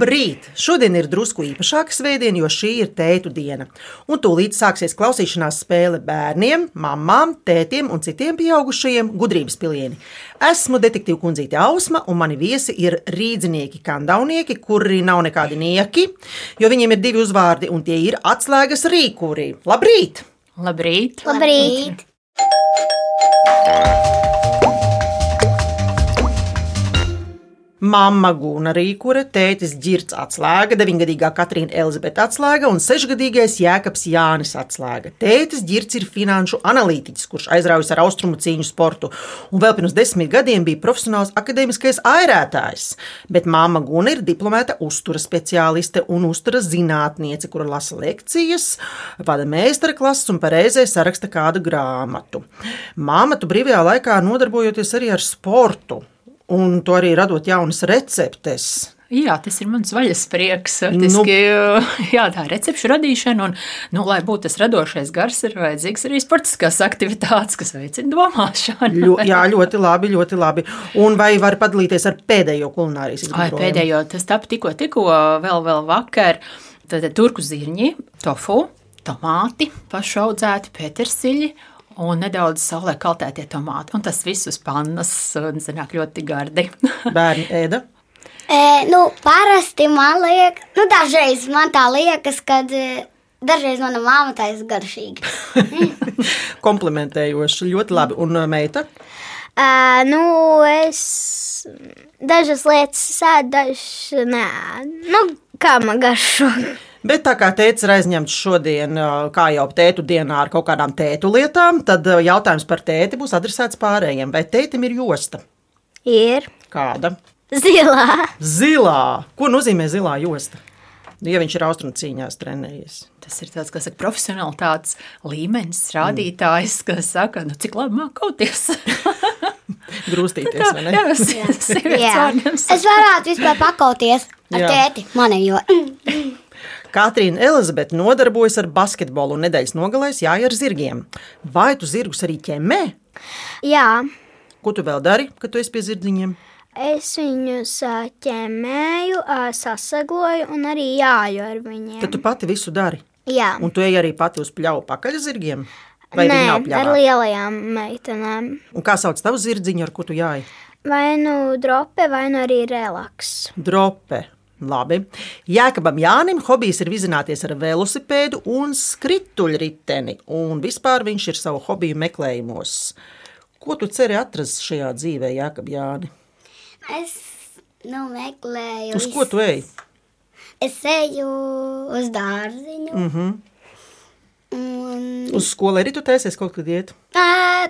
Labrīt! Šodien ir drusku īpašāka svētdiena, jo šī ir tētu diena. Un tūlīt sāksies klausīšanās spēle bērniem, mamām, tētiem un citiem pieaugušajiem gudrības pilieni. Esmu detektīva kundzīte Ausma, un mani viesi ir rīdzinieki, kandaunieki, kuri nav nekādi nieki, jo viņiem ir divi uzvārdi, un tie ir atslēgas rīkuri. Labrīt! Labrīt! Labrīt! Mama Guna Rīkure, tētis Girts atslēga, 9-gadīgā Katrīna Elizabete atslēga un 6-gadīgais Jēkabs Jānis atslēga. Tētis Girts ir finanšu analītiķis, kurš aizraujas ar austrumu cīņu sportu, un vēl pirms desmit gadiem bija profesionāls akadēmiskais airētājs. Bet mama Guna ir diplomēta uzturas speciāliste un uzturas zinātniece, kura lasa lekcijas, vada meistara klases un reizē saraksta kādu grāmatu. Māma tu brīvajā laikā nodarbojoties arī ar sportu un to arī radot jaunas receptes. Jā, tas ir mans vaļas prieks. Artiski, nu, jā, tā ir recepšu radīšana. Un, nu, lai būtu tas radošais gars, ir vajadzīgs arī sportiskās aktivitātes, kas veicina domāšanu. Ļo, jā, ļoti labi, ļoti labi. Un vai var padalīties ar pēdējo kulinārijas izgudrojumu? Pēdējo, tas tap tikko, tikko, vēl, vēl vakar. Tad turku zirņi, tofu, tomāti, pašaudzēti, pētersiļi un nedaudz saulē kaltētie tomāti. Un tas viss uz pannas nāk ļoti gardi. Bērni ēda. E, nu, parasti man liekas, nu, dažreiz man tā liekas, ka dažreiz mana māma tā ir garšīga. Komplimentējoši, ļoti labi. Un meita? Uh, nu, es dažas lietas sēdu, dažas nē. Nu, kā man garšo. Bet tā kā tēvs ir aizņemts šodien, kā jau tētu dienā ar kaut kādām tētu lietām, tad jautājums par tēti būs adresēts pārējiem. Vai tētim ir josta? Ir. Kāda? Zilā. Zilā. Ko nozīmē zilā josta? Ja viņš ir austrumu cīņās trenējies. Tas ir tāds, kas saka, profesionālitātes līmenis, rādītājs, mm. kas saka, nu, cik labi māk kauties. Grūstīties, vai ne? Jā, jā, jā. Es varētu vispār pakauties ar jā. tēti, mani jo. Katrīna Elizabete nodarbojas ar basketbolu un nedēļas nogalēs jāja ar zirgiem. Vai tu zirgus arī ķemē? Jā. Ko tu vēl dari, kad tu esi pie zirdziņiem? Es viņus ķemēju, sasagloju un arī jāju ar viņiem. Tad tu pati visu dari? Jā. Un tu ej arī pati uz pļauju pakaļ zirgiem? Vai Nē, ar lielajām meitenēm. Un kā sauc tavu zirdziņu, ar ko tu jāji? Vai nu drope, vai nu arī relaks. Drope. Labi. Jēkabam Jānim hobijs ir vizināties ar velosipēdu un skrituļriteni, un vispār viņš ir savu hobiju meklējumos. Ko tu ceri atrast šajā dzīvē, Jēkab Jāni? Es nu, meklēju. Uz ko tu ej? Es eju uz dārziņu. Mm -hmm. un... Uz skolu arī tu taisies kaut kad iet?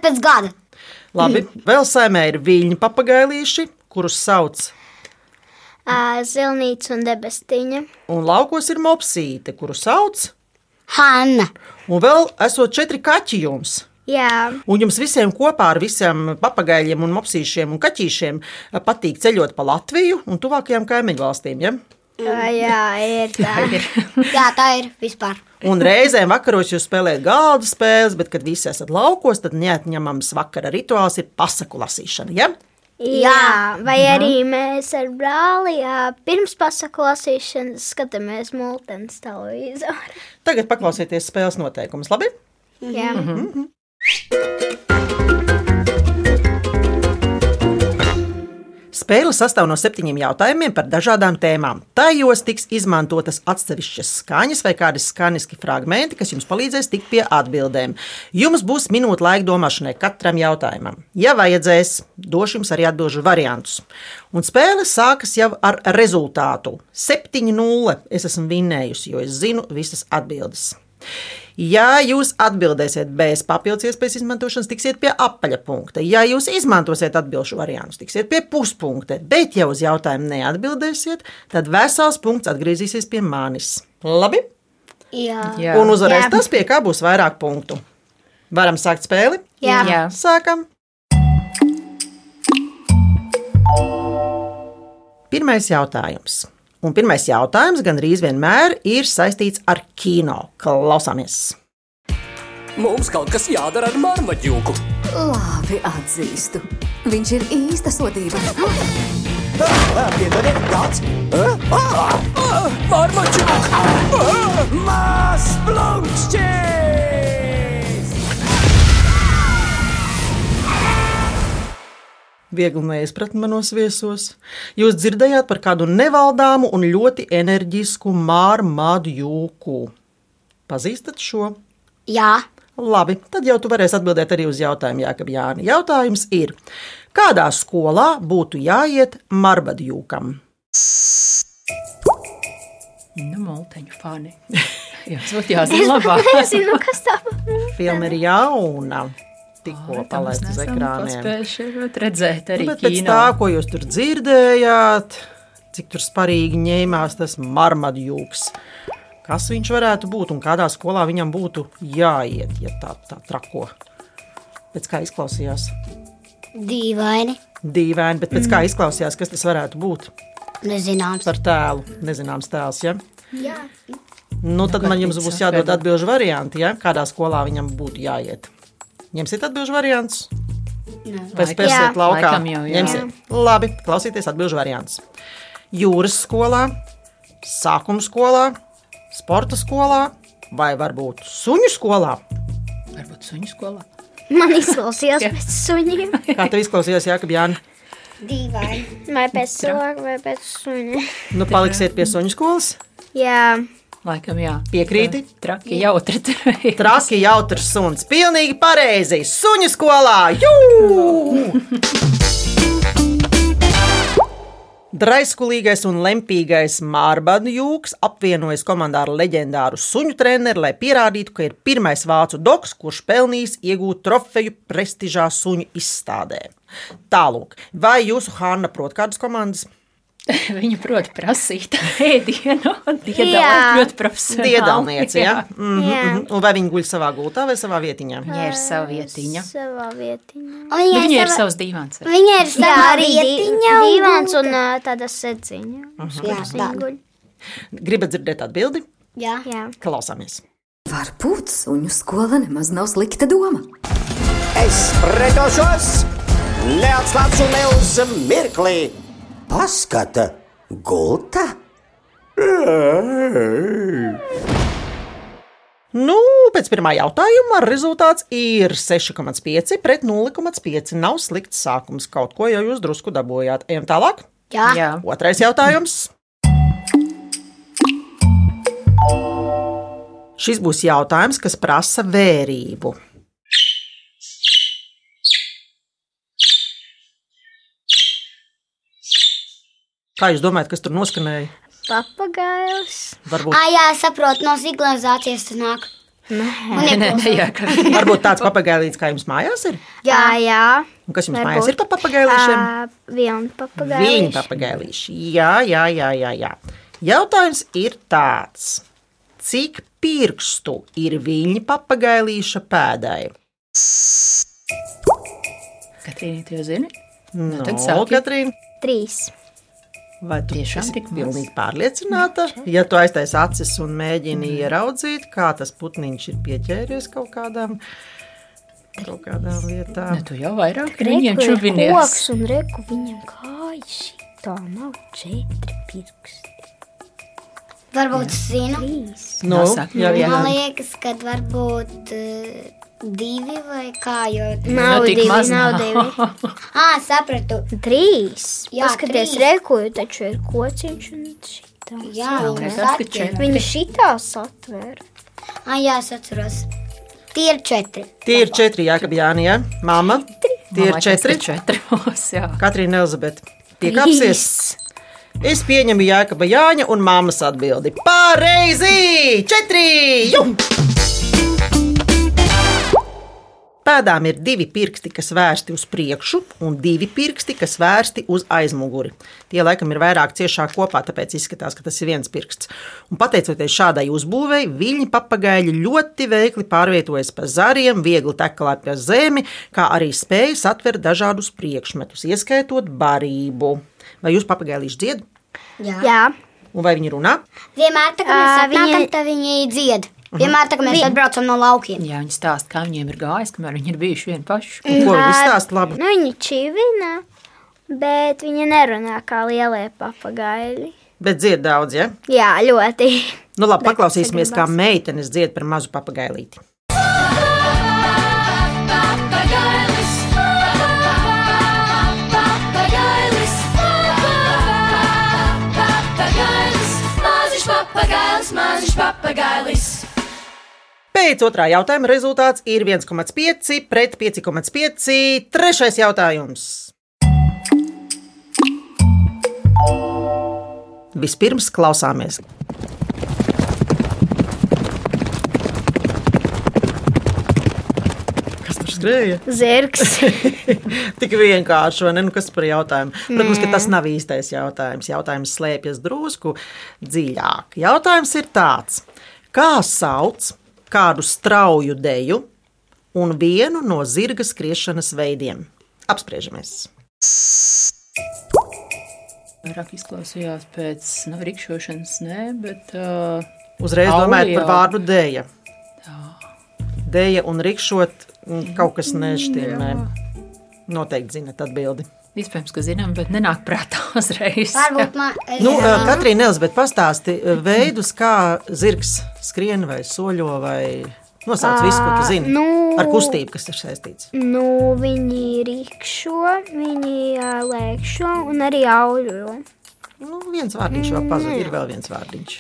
Pēc gada. Labi, vēl saimē ir viļņu papagailīši, kurus sauc Zilnīca un debestiņa. Un laukos ir mopsīte, kuru sauc Hanna. Un vēl esot četri kaķi jums. Jā. Un jums visiem kopā ar visiem papagaļiem, un mopsīšiem un kaķīšiem patīk ceļot pa Latviju un tuvākajām kaimiņu valstīm. Ja? Jā, ir tā. ir. Jā, tā ir vispār. Un reizēm vakaros jūs spēlējat galdu spēles, bet, kad visi esat laukos, tad neatņemams vakara rituāls ir pasaku lasīšana. Ja? Jā, vai Jā. arī mēs ar brāli pirms pasaku lasīšanas skatāmies multens televizoru. Tagad paklausieties spēles noteikumus, labi? Jā. Mm -hmm. Spēle sastāv no septiņiem jautājumiem par dažādām tēmām. Tajos tiks izmantotas atsevišķas skaņas vai kādi skaņiski fragmenti, kas jums palīdzēs tikt pie atbildēm. Jums būs minūte laika domāšanai katram jautājumam. Ja vajadzēs, došu jums arī atbildžu variantus. Un spēle sākas jau ar rezultātu 7-0. Es esmu vinnējusi, jo es zinu visas atbildes. Ja jūs atbildēsiet bez papildus iespējas izmantošanas, tiksiet pie apaļa punkta. Ja jūs izmantosiet atbildšu variantus, tiksiet pie puspunkta. Bet, ja uz jautājumu neatbildēsiet, tad vesels punkts atgriezīsies pie manis. Labi? Jā. Jā. Un uzvarēs Jā. tas, pie kā būs vairāk punktu. Varam sākt spēli? Jā. Jā. Sākam! Pirmais jautājums. Un pirmais jautājums gandrīz vienmēr ir saistīts ar kino. Klausāmies! Mums kaut kas jādara ar marmaģūku. Labi, atzīstu. Viņš ir īsta sodība. Piedodiet, kāds? Marmačuk! Mās plūkšķis! Viegli neizpratni manos viesos. Jūs dzirdējāt par kādu nevaldāmu un ļoti enerģisku mārmādu jūku. Pazīstat šo? Jā, Labi, tad jau tu varēsi atbildēt arī uz jautājumu, Jākab Jāni. Jautājums ir, kādā skolā būtu jāiet marbadjūkam? Nu, multeņu fani. Jums būtu jāzina labāk. Es zinu, kas tā. Filma ir jauna, tikko palaista uz ekrāniem. Spējuši redzēt arī Nu, Bet pēc kino. tā, ko jūs tur dzirdējāt, cik tur sparīgi ņēmās tas marmadjūks, kas viņš varētu būt un kādā skolā viņam būtu jāiet, ja tā, tā trako. Pēc kā izklausījās? dīvaini. Dīvaini, bet pēc kā izklausījās, kas tas varētu būt Nezināms. par tēlu? Nezināms tēls, ja? Jā, Nu, tad man jums būs jādod atvedu. atbildžu varianti, ja? kādā skolā viņam būtu jāiet. Ņemsiet atbildžu variants? Pēc pēciet laukā. Jau. Ņemsiet. Labi, klausieties atbildžu variants. Jūras skolā, sākuma skolā, sporta skolā vai varbūt suņu skolā. Varbūt suņu skolā. Man izklausījās Jā. pēc suņiem. Kā tev izklausījās, Jākab Jāni? dīvaini. Vai pēc cilvēka, vai pēc suņa. Nu, paliksiet pie suņu skolas. Jā, Laikam jā. Piekrīti? Traki jautri. Traki jautrs suns. Pilnīgi pareizi. Suņu skolā. Draiskulīgais un lempīgais Mārbadu jūks apvienojas komandā ar leģendāru suņu treneru, lai pierādītu, ka ir pirmais vācu doks, kurš pelnījis iegūt trofeju prestižā suņu izstādē. Tālāk, vai jūsu Hanna prot kādas komandas? Viņa prot prasīt ēdienu. Jā. Diedalēt ļoti profesionāli. Diedalniece, ja? Mm Jā. -hmm. Un vai viņi guļ savā gultā vai savā vietiņā? Viņa ir sava vietiņa. savā vietiņā. Un Viņai Viņa ir sava- savs divāns. Viņa ir Jā, savā arī vietiņā. gulta. un tāda sedziņa. Jā, tā. Gribat dzirdēt atbildi? Jā. Jā. Klausāmies! Varbūt suņu skola nemaz nav slikta doma. Es pretošos, neatslāpšu ne uz mirkli. Paskata, gulta! Nu, pēc pirmā jautājuma rezultāts ir 6,5 pret 0,5. Nav slikts sākums. Kaut ko jau jūs drusku dabūjāt. Ejam tālāk. Jā. Jā. Otrais jautājums. Šis būs jautājums, kas prasa vērību. Kā jūs domājat, kas tur noskanēja? Papagailis. Varbūt, Ah, jā, saprotu, no signalizācijas tas nāk. Un Nē, nē, ieklausās. jā, ka varbūt tāds papagailīts, kā jums mājās ir? Jā, Jā. Un kas jums Varbūt. mājās ir pa papagailīšiem? Ā, Viena papagailis. Viņa papagailīši. Jā, jā, jā, jā, jā. Jautājums ir tāds. Cik pirkstu ir viņa papagailīša pēdai? Katrīna, tu jau zini? No, tad sāki. Katrīna, Trīs. Vai tu Tiešām esi tik pilnīgi pārliecināta? Ja tu aiztais acis un mēģini ieraudzīt, kā tas putniņš ir pieķēries kaut kādām, kaut kādām lietām. Nu, tu jau vairāk viņiem ir čubinies. koks un reku viņam kājas. Tā nav četri pirksti. varbūt zinu. Nu, Nosaka, jā, jā, Man liekas, ka varbūt uh, divi vai kā. Jo... Nav divi, maz nav divi. Ah, sapratu. Trīs. Jā, Paskaties, trīs. reku, taču ir kociņš un šitā. Jā, viņa šitā satver. Ah, jā, es atceros. Tie ir četri. Tie ir četri, Jākab Jāni, jā? Mama? Tie ir četri. Četri būs, jā. Katrīna Elizabete. Piekāpsies. Es pieņemu Jākaba Jāņa un māmas atbildi. Pareizi! Četri! Jū! Pēdām ir divi pirksti, kas vērsti uz priekšu, un divi pirksti, kas vērsti uz aizmuguri. Tie laikam ir vairāk ciešāk kopā, tāpēc izskatās, ka tas ir viens pirksts. Un pateicoties šādai uzbūvēi, viņi papagaļi ļoti veikli pārvietojas pa zariem, viegli tekalē pa zemi, kā arī spēj satvert dažādus priekšmetus, ieskaitot barību. Vai jūs papagailīši dzied? Jā. Jā. Un vai viņi runā? Vienmēr, tā, kad mēs Ā, atnākam, viņi- tad viņi dzied. Vienmēr, tā, mēs atbraucam no laukiem. Jā, viņi stāsta, kā viņiem ir gājis, kamēr viņi ir bijuši vieni paši. Un Ko viņi stāsta labi? Nu, viņi čivina, bet viņi nerunā kā lielie papagaili. Bet dzied daudz, ja? Jā, ļoti. Nu, labi, paklausīsimies, kā meitenes dzied par mazu papagailīti. Papagailis, maziņš papagailis, maziņš papagailis. Pēc otrā jautājuma rezultāts ir 1,5 pret 5,5. Trešais jautājums. Vispirms klausāmies. Kas tur skrēja? Zirgs. Tik vienkārši, vai ne? Nu, kas par jautājumu? Protams, ka tas nav īstais jautājums. Jautājums slēpjas drusku dziļāk. Jautājums ir tāds: kā sauc kādu strauju deju un vienu no zirga skriešanas veidiem? Apspriežamies! Vairāk izklausījās pēc no rikšošanas, nē, bet uh, Uzreiz domājot par Aulijā. vārdu dēja. Dēja un rikšot mm, kaut kas nešķirnē. Noteikti zinat atbildi. Iespējams, ka zinām, bet nenāk prātā uzreiz. Varbūt man ir. Nu, uh, Katrīna Elizabete, pastāsti uh, veidus, kā zirgs skrien vai soļo vai nosauc visu, ko tu zini. nu- Ar kustību, kas ir saistīts. Nu, viņi rīkšo, viņi ā, lēkšo un arī auļo. Nu, viens vārdiņš vēl pazudis, ir vēl viens vārdiņš.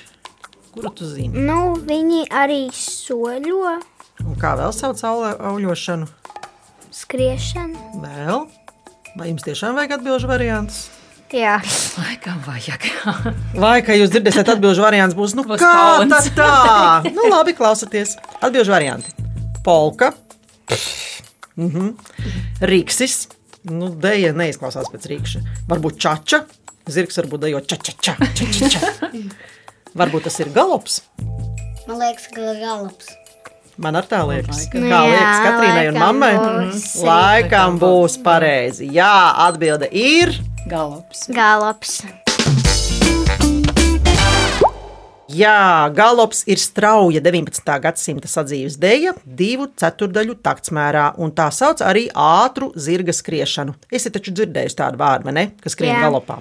Kuru tu zini? Nu, viņi arī soļo, Un kā vēl sauc auļošanu? skriešanu. Vēl? Vai jums tiešām vajag atbildžu variantus? Jā, Laikam vajag. Vai kā jūs dzirdēsiet, atbildžu variants būs, nu, Būs kā kauns. tad tā? Nu, labi, klausieties. Atbildžu varianti. Polka, mhm. Rīksis, nu, dēja neizklausās pēc rīkša. Varbūt čača, zirgs varbūt dejo čača, čača, čača. Varbūt tas ir galops. Man liekas, ka galops. Man ar tā liekas, Laikam. kā liekas Katrīnai un mammai. būs. Laikam būs pareizi. Jā, atbilde ir. Galops. galops. Jā, galops ir strauja 19. gadsimta sadzīves dēļa, divu ceturdaļu taktsmērā, un tā sauc arī ātru zirga skriešanu. Esi taču dzirdējusi tādu vārdu, vai ne? Kas skrien Jā. galopā.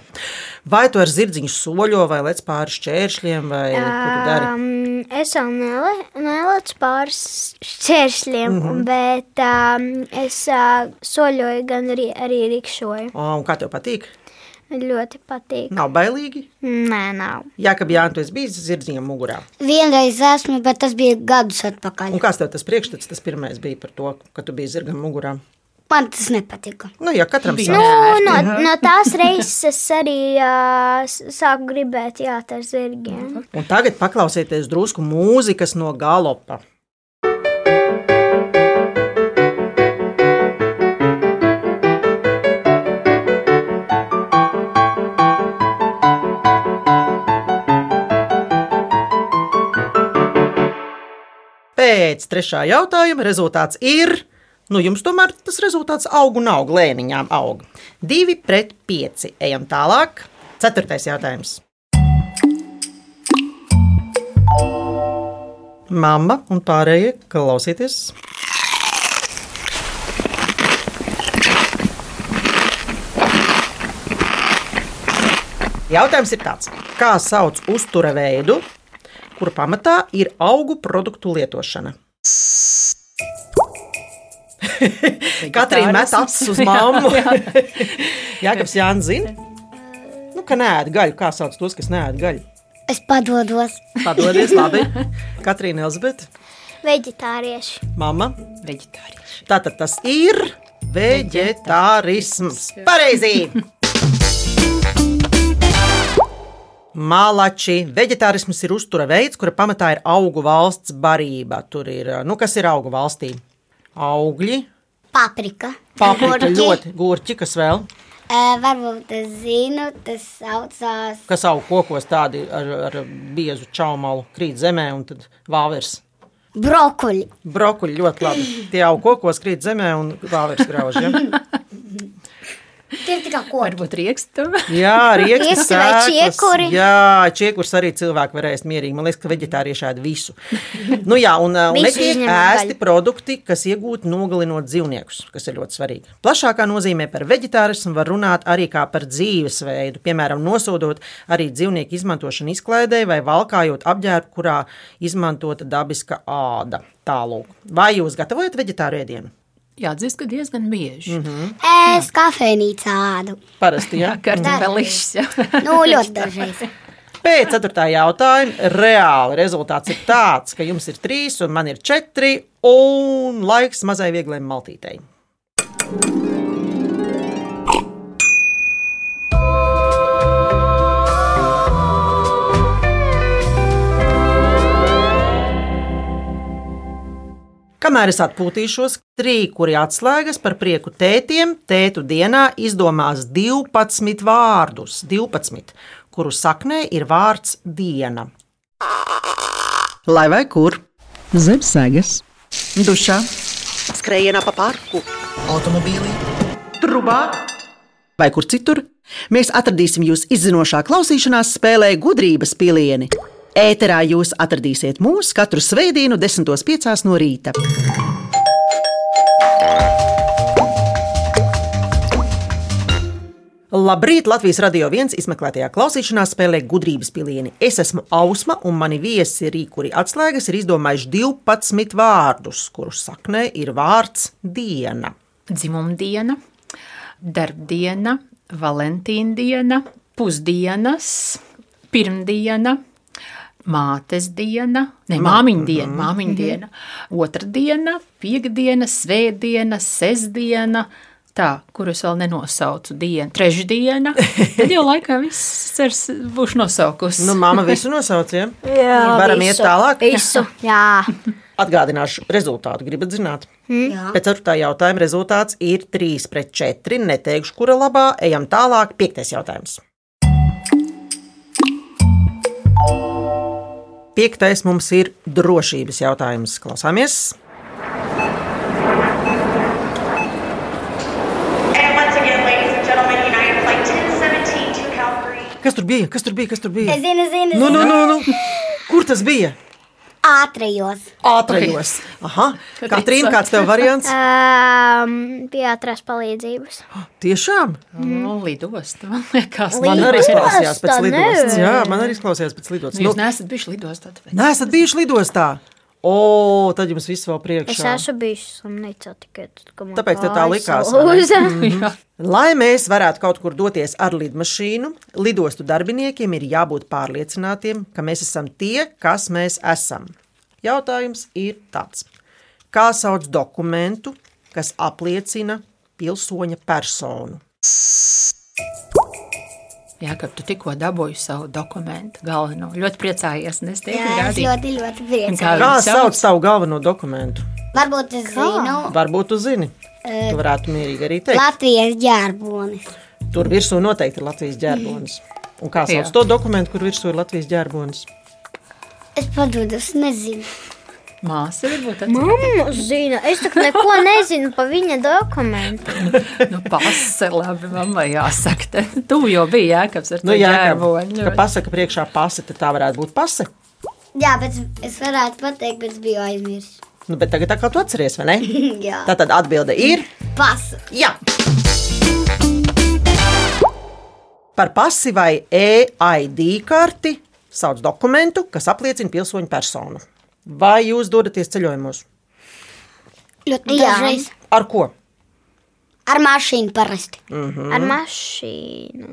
Vai tu ar zirdziņu soļo, vai lec pāri šķēršļiem, vai ko tu dari? Um, es vēl nele, nelecu pāris šķēršļiem, mm -hmm. bet um, es uh, soļoju, gan arī, arī rikšoju. O, un kā tev patīk? Ļoti patīk. Nav bailīgi. Nē, nav. Jā, ka Jānis, tu esi bijis zirdziņam mugurā. Vienreiz esmu, bet tas bija gadus atpakaļ. Un kāds tev tas priekšstats, tas pirmais bija par to, ka tu biji zirgam mugurā? Man tas nepatika. Nu, jā, katram Bija Nu, no, no tās reizes es arī uh, s- sāku gribēt jāt ar zirgiem. Un tagad paklausieties drusku mūzikas no galopa. Pēc trešā jautājuma rezultāts ir. Nu, jums tomēr tas rezultāts aug un aug, lēniņām aug. Divi pret pieci. Ejam tālāk. Ceturtais jautājums. Mama un pārējie klausieties. Jautājums ir tāds, kā sauc uztura veidu, kura pamatā ir augu produktu lietošana? Katrīna met acis uz mammu. Jā, kas Jānis zina? Nu, ka nē, gaļu. Kā sauc tos, kas nē, gaļu? Es padodos. Padodies, labi. Katrīna Elzbieta, Veģetārieši. mama. Veģetārieši. Tātad tas ir vegetārisms. Pareizi! Malači. Vegetārisms ir uztura veids, kura pamatā ir augu valsts barība. Tur ir, nu, kas ir augu valstī? Augļi, Paprika. paprika, ļoti gurķi, kas vēl, Ē, varbūt es zinu, tas saucās. kas aug kokos tādi ar, ar biezu čaumalu, krīt zemē un tad vāvers. Brokoļi. Brokuļi ļoti labi. Tie aug kokos, krīt zemē un vāvers grauž. Ja? Tie ir tikai koki. Varbūt riekstu. Jā, rieksti, Rieksti vai čiekuri? Jā, čiekurs arī cilvēki var ēst mierīgi. Man liekas, ka veģetārieši ēd visu. Nu, jā, un, uh, un netiek ēsti produkti, kas iegūti nogalinot dzīvniekus, kas ir ļoti svarīgi. Plašākā nozīmē par veģetārismu var runāt arī kā par dzīvesveidu, piemēram, nosodot arī dzīvnieku izmantošanu izklaidē vai valkājot apģērbu, kurā izmantota dabiska āda. Tālūk. Vai jūs gatavojat veģetāru ēdienu? Jāatzīst, ka diezgan bieži. Mm -hmm. Es kafejnīcā ādu. Parasti, jā. Kartupelišs. Nu, ļoti dažreiz. Pēc ceturtā jautājuma reāli rezultāts ir tāds, ka jums ir trīs un man ir četri, un laiks mazai vieglai maltītei. Kamēr es atpūtīšos, trīkuri atslēgas par prieku tētiem, tētu dienā izdomās 12 vārdus, 12, kuru saknē ir vārds diena. Lai vai kur? Zem sēgas, Dušā, skrējienā pa parku, automobīlī, trubā vai kur citur. Mēs atradīsim jūs izzinošā klausīšanās spēlē gudrības pilieni. Ēterā jūs atradīsiet mūs katru svētdienu, 10.5. no rīta. Labrīt! Latvijas radio viens izmeklētajā klausīšanās spēlē gudrības pilieni. Es esmu Ausma, un mani viesi rīkuri atslēgas ir izdomājuši 12 vārdus, kurus saknē ir vārds diena. Dzimumdiena, darbdiena, valentīna diena, pusdienas, pirmdiena. Mātes diena, ne māmiņa diena, māmiņa diena, otra diena, piekdiena, svētdiena, sestdiena, tā, kurus vēl nenosaucu dienu, trešdiena. Tad jau laikā viss cers būšu nosaukusi. Nu, māma visu nosauc, ja? Jā, Varam iet tālāk? Visu. Jā. Atgādināšu rezultātu. Gribat zināt? Jā. Pēc ceturtā jautājuma rezultāts ir 3 pret 4. Neteikšu, kura labā. Ejam tālāk. Piektais jautājums. Piektais mums ir drošības jautājums. Klausāmies! And once again, ladies and gentlemen, United Flight 1017 to Calgary. Kas tur bija? Kas tur bija? Kas tur bija? Es zinu, zinu, Nu, nu, zinu. nu, nu. Kur tas bija? Ātrajos. Ātrajos. Aha, Katrīna, kāds tev variants? Um, pie ātrās palīdzības. Tiešām? Nu, lidosta, man liekas. Man arī izklausījās pēc lidostas. Jā, man arī izklausījās pēc lidostas. Nu, Nu, jūs neesat bijuši lidostā. tāpēc- Nē, esat bijuši lidostā. O, tad jums viss vēl Es priekšā. esmu bijis slimnīcā tikai tad, kad man Tāpēc tā likās. Lai mēs varētu kaut kur doties ar lidmašīnu, lidostu darbiniekiem ir jābūt pārliecinātiem, ka mēs esam tie, kas mēs esam. Jautājums ir tāds: kā sauc dokumentu, kas apliecina pilsoņa personu? Jā, ka tu tikko dabūji savu dokumentu galveno. Ļoti priecājies. Es teiktu, Jā, es gādīt. ļoti, ļoti priecājos. Kā Kā sauc savu galveno dokumentu? Varbūt es zinu Varbūt tu zini. Tu varētu mierīgi arī teikt. Latvijas ģērbonis. Tur virsū noteikti ir Latvijas ģērbonis. Un kā sauc Jā. to dokumentu, kur virsū ir Latvijas ģērbonis? Es padodu, es nezinu. Māsa varbūt atceras. Mamma zina, es tak neko nezinu par viņa dokumentu. Nu, pase, labi, mammai jāsaka. Te, tu jau biji jēkabs ar to Nu, jā, ka, ģērboņu. ka pasaka priekšā pase, tad tā varētu būt pase. Jā, bet es varētu pateikt, bet es biju aizmirsis. Nu, bet tagad tā kā tu atceries, vai ne? Jā, Tā tad atbilde ir pas. jā. Par pasi vai EID karti sauc dokumentu, kas apliecina pilsoņu personu. Vai jūs dodaties ceļojumos? Ļoti Jā. dažreiz. Ar ko? Ar mašīnu parasti. Ar mašīnu.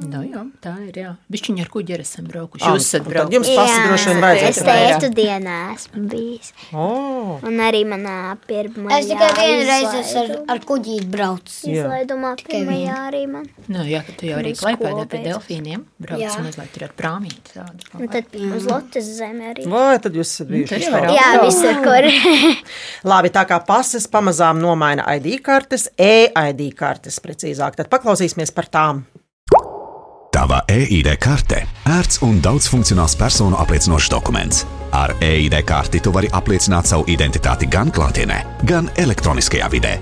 Nu, jā, tā ir. Jā. Bišķiņi ar kuģi ir esam braukuši. Jūs esat braukuši. jums pasi droši vien vajadzētu Es teicu dienā esmu bijis. Oh, Un arī manā pirmā. Es tikai vienu reizi esmu ar, ar kuģi braucis. Jā. Izlaidumā pirmajā arī man. Nu, jā, ka tu jau arī klaipēdā pie delfīniem brauc Jā. un mazliet ir ar prāmīti tādu. Un tad uz Lottes zeme arī. vai tad jūs esat bijuši? jau vispār? var Jā, visur, kur. Labi, tā kā pases pamazām nomaina ID kartes, e-ID kartes precīzāk, tad paklausīsimies par tām. Tava EID karte - ērts un daudzfunkcionāls personu apliecinošs dokuments. Ar EID karti tu vari apliecināt savu identitāti gan klātienē, gan elektroniskajā vidē.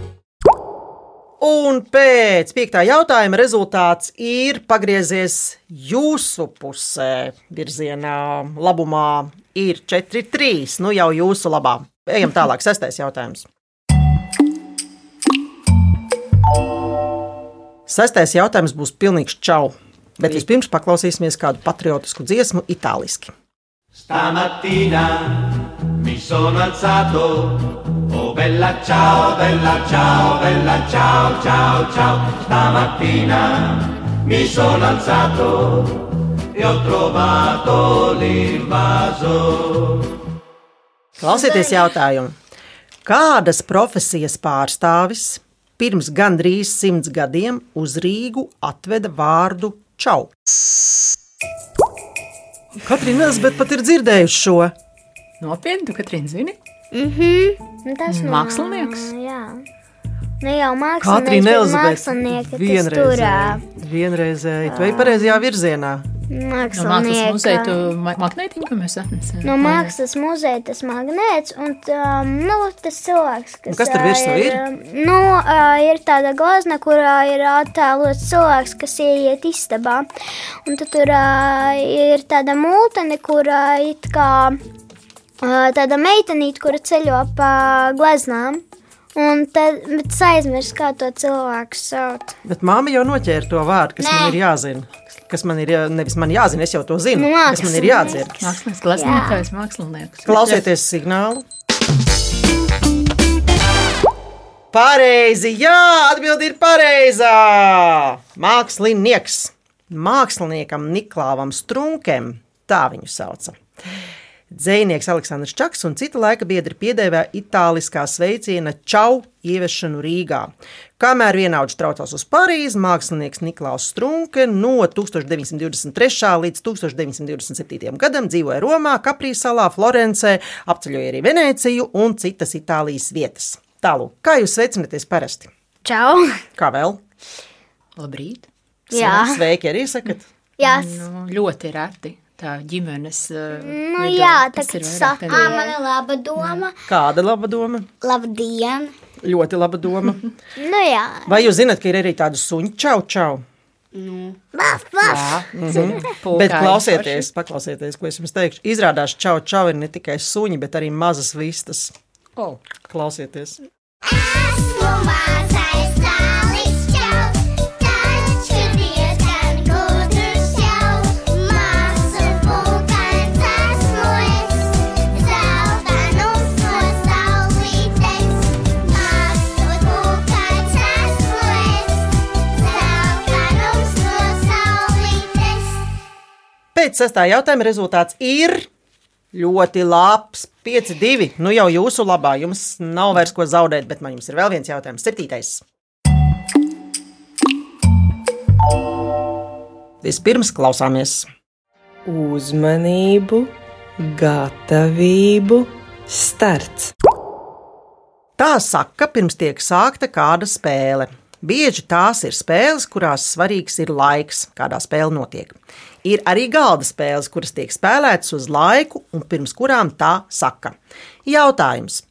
Un pēc piektā jautājuma rezultāts ir pagriezies jūsu pusē. Virzienā labumā ir 4-3. Nu jau jūsu labā. Ejam tālāk, sestais jautājums. Sestais jautājums būs pilnīgs čau. Bet vispirms paklausīsimies kādu patriotisku dziesmu itāliski. Stamattina mi sono alzato, oh bella ciao, bella ciao, bella ciao, ciao, ciao. Stamattina mi sono alzato e ho trovato l'invaso. Klausieties jautājumu. Kādas profesijas pārstāvis pirms gandrīz simts gadiem uz Rīgu atveda vārdu čau? Katrīna Elzbieta pat ir dzirdējusi šo. Nopietni, tu Katrīna zini? Mhm. Tas no- Mākslinieks? Jā. Ne jau mākslinieks, Katrīna ā, vienreizēji. Vienreizēji. Tu ej pareizajā virzienā. No mākslas muzeja tu ma- magnētiņu, ko mēs atnesām. No mākslas muzeja tas magnēts, un um, nu, tas cilvēks, kas. Un kas tur virsū ir? um, Nu, uh, ir tāda glazna, kurā ir attēlots cilvēks, kas ieiet istabā. Un tad tur uh, ir tāda mūtene, kurā it kā uh, tāda meitenīte, kura ceļo pa gleznām. Un tad, bet es aizmirsu, kā to cilvēku sauc. Bet māma jau noķēra to vārdu, kas Nē. man ir jāzina. Kas man ir, jā- nevis man jāzina, es jau to zinu. Nu, kas man ir jādzird. Mākslinieks, glaznotājs, mākslinieks. Klausieties signālu. Pareizi, jā, atbildi ir pareizā. Mākslinieks. Māksliniekam Niklāvam Strunkem, tā viņu sauca. Dzēnieks Aleksandrs Čaks un cita laika biedri piedēvē itāliskā sveiciena čau ieviešanu Rīgā. Kamēr vienaudži traucās uz Parīzi, mākslinieks Niklaus Strunke no 1923. līdz 1927. gadam dzīvoja Romā, Kaprijas salā, Florencē, apceļoja arī Venēciju un citas Itālijas vietas. Tālāk, kā jūs sveicināties parasti? Čau! Kā vēl? Labrīt. Jā. Sveiki, arī sakat. Jā, Nu, ļoti reti. Tā ģimenes. Nu, vidū jā, tagad ir saka. man ir laba doma. Kāda laba doma? Labdien! Ļoti laba doma. nu jā. Vai jūs zināt, ka ir arī tādi suņi čau, čau? Vaf, vaf! Mhm. Pulkāji Bet klausieties, paklausieties, ko es jums teikšu. Izrādās, čau, čau ir ne tikai suņi, bet arī mazas vistas. Oh. Klausieties! Esmu mazais Pēc sestā jautājuma rezultāts ir ļoti labs. 5-2. Nu jau jūsu labā. Jums nav vairs ko zaudēt, bet man jums ir vēl viens jautājums. Septītais. Vispirms klausāmies. Uzmanību, gatavību, starts! Tā saka, pirms tiek sākta kāda spēle. Bieži tās ir spēles, kurās svarīgs ir laiks, kādā spēle notiek. Ir arī galda spēles, kuras tiek spēlētas uz laiku, un pirms kurām tā saka. Jautājums.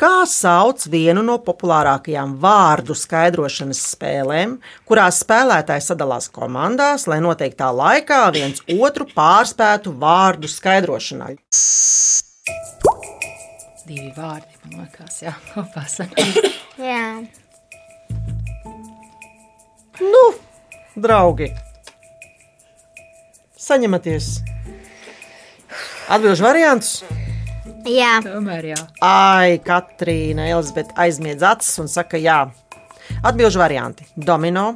Kā sauc vienu no populārākajām vārdu skaidrošanas spēlēm, kurās spēlētāji sadalās komandās, lai noteiktā laikā viens otru pārspētu vārdu skaidrošanai? Divi vārdi, man liekas, jā, jā. Nu, draugi, saņematies. Atbilžu variants. Jā, Tomēr jā. Ai, Katrīna, Elizabete aizmiedz acis un saka, jā. Atbilžu varianti. Domino,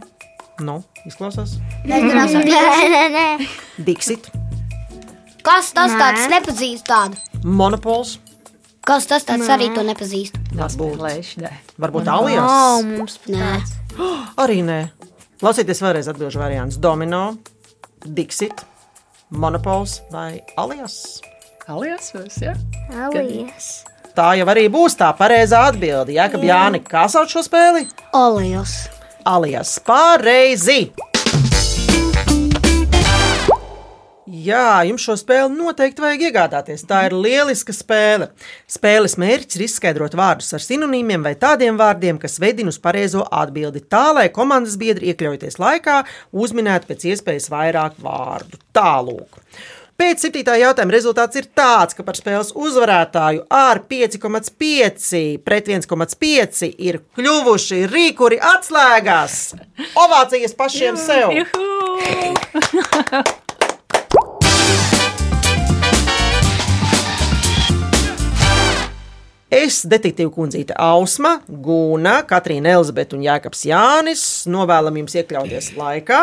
nu, izklausās. nē, nē, nē. Dixit, Kas tas Nē. tāds nepazīst tādu? Monopols, Kas tas tāds arī to nepazīst? varbūt, Lēšņai. varbūt Alijas. mums Nē. Arī nē. Klausieties vēlreiz atbilžu variants. Domino, Dixit, Monopols vai Alijas. Alijas vairs, jā. Alijas. Tā jau arī būs tā pareizā atbilde. Jā, ka Jāni, kā sauc šo spēli? Olijos. Alijas pareizi. Jā, jums šo spēli noteikti vajag iegādāties. Tā ir lieliska spēle. Spēles mērķis ir izskaidrot vārdus ar sinonīmiem vai tādiem vārdiem, kas vedina uz pareizo atbildi, tā lai komandas biedri iekļaujoties laikā uzminētu pēc iespējas vairāk vārdu. Tālūk. Pēc septītā jautājuma rezultāts ir tāds, ka par spēles uzvarētāju ar 5,5 pret 1,5 ir kļuvuši rīkuri atslēgās. Ovācijas pašiem sev! Es, detektīva kundzīte Ausma, Guna, Katrīna Elzbeta un Jēkabs Jānis, novēlam jums iekļauties laikā.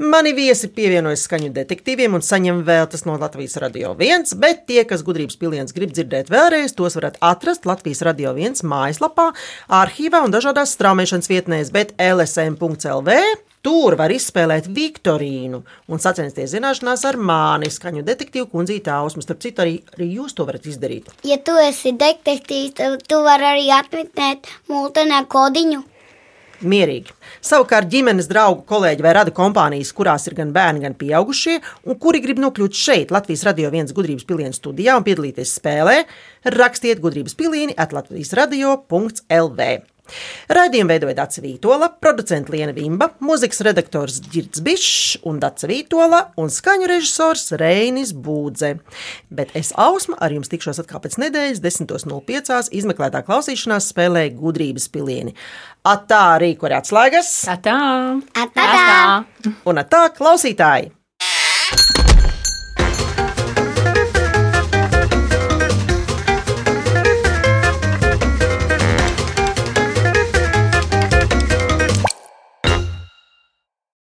Mani viesi pievienojas skaņu detektīviem un saņem vēl tas no Latvijas Radio 1, bet tie, kas gudrības piliens grib dzirdēt vēlreiz, tos varat atrast Latvijas Radio 1 mājaslapā, arhīvā un dažādās straumēšanas vietnēs, bet lsm.lv Tur var izspēlēt Viktorīnu un sacensties zināšanās ar māni, skaņu detektīvu kundzīti Ausmu. Starp citu, arī, arī jūs to varat izdarīt. Ja tu esi detektīvs, tad tu vari arī atminēt mūtenē kodiņu. Mierīgi. Savukārt, ģimenes draugu, kolēģi vai rada kompānijas, kurās ir gan bērni, gan pieaugušie, un kuri grib nokļūt šeit, Latvijas radio viens gudrības pilienas studijā un piedalīties spēlē, rakstiet gudrības pilīni at Latvijas radio.lv. Raidījumu veidoja Dāca Vītola, producents Liena Vimba, mūzikas redaktors Girts Bišs un Dāca Vītola un skaņu režisors Reinis Būdze. Bet es Ausma ar jums tikšos atkal pēc nedēļas 10.05. izmeklētā klausīšanās spēlē gudrības pilieni. Atā rīko arī atslēgas. Atā! Atā! Un atā klausītāji!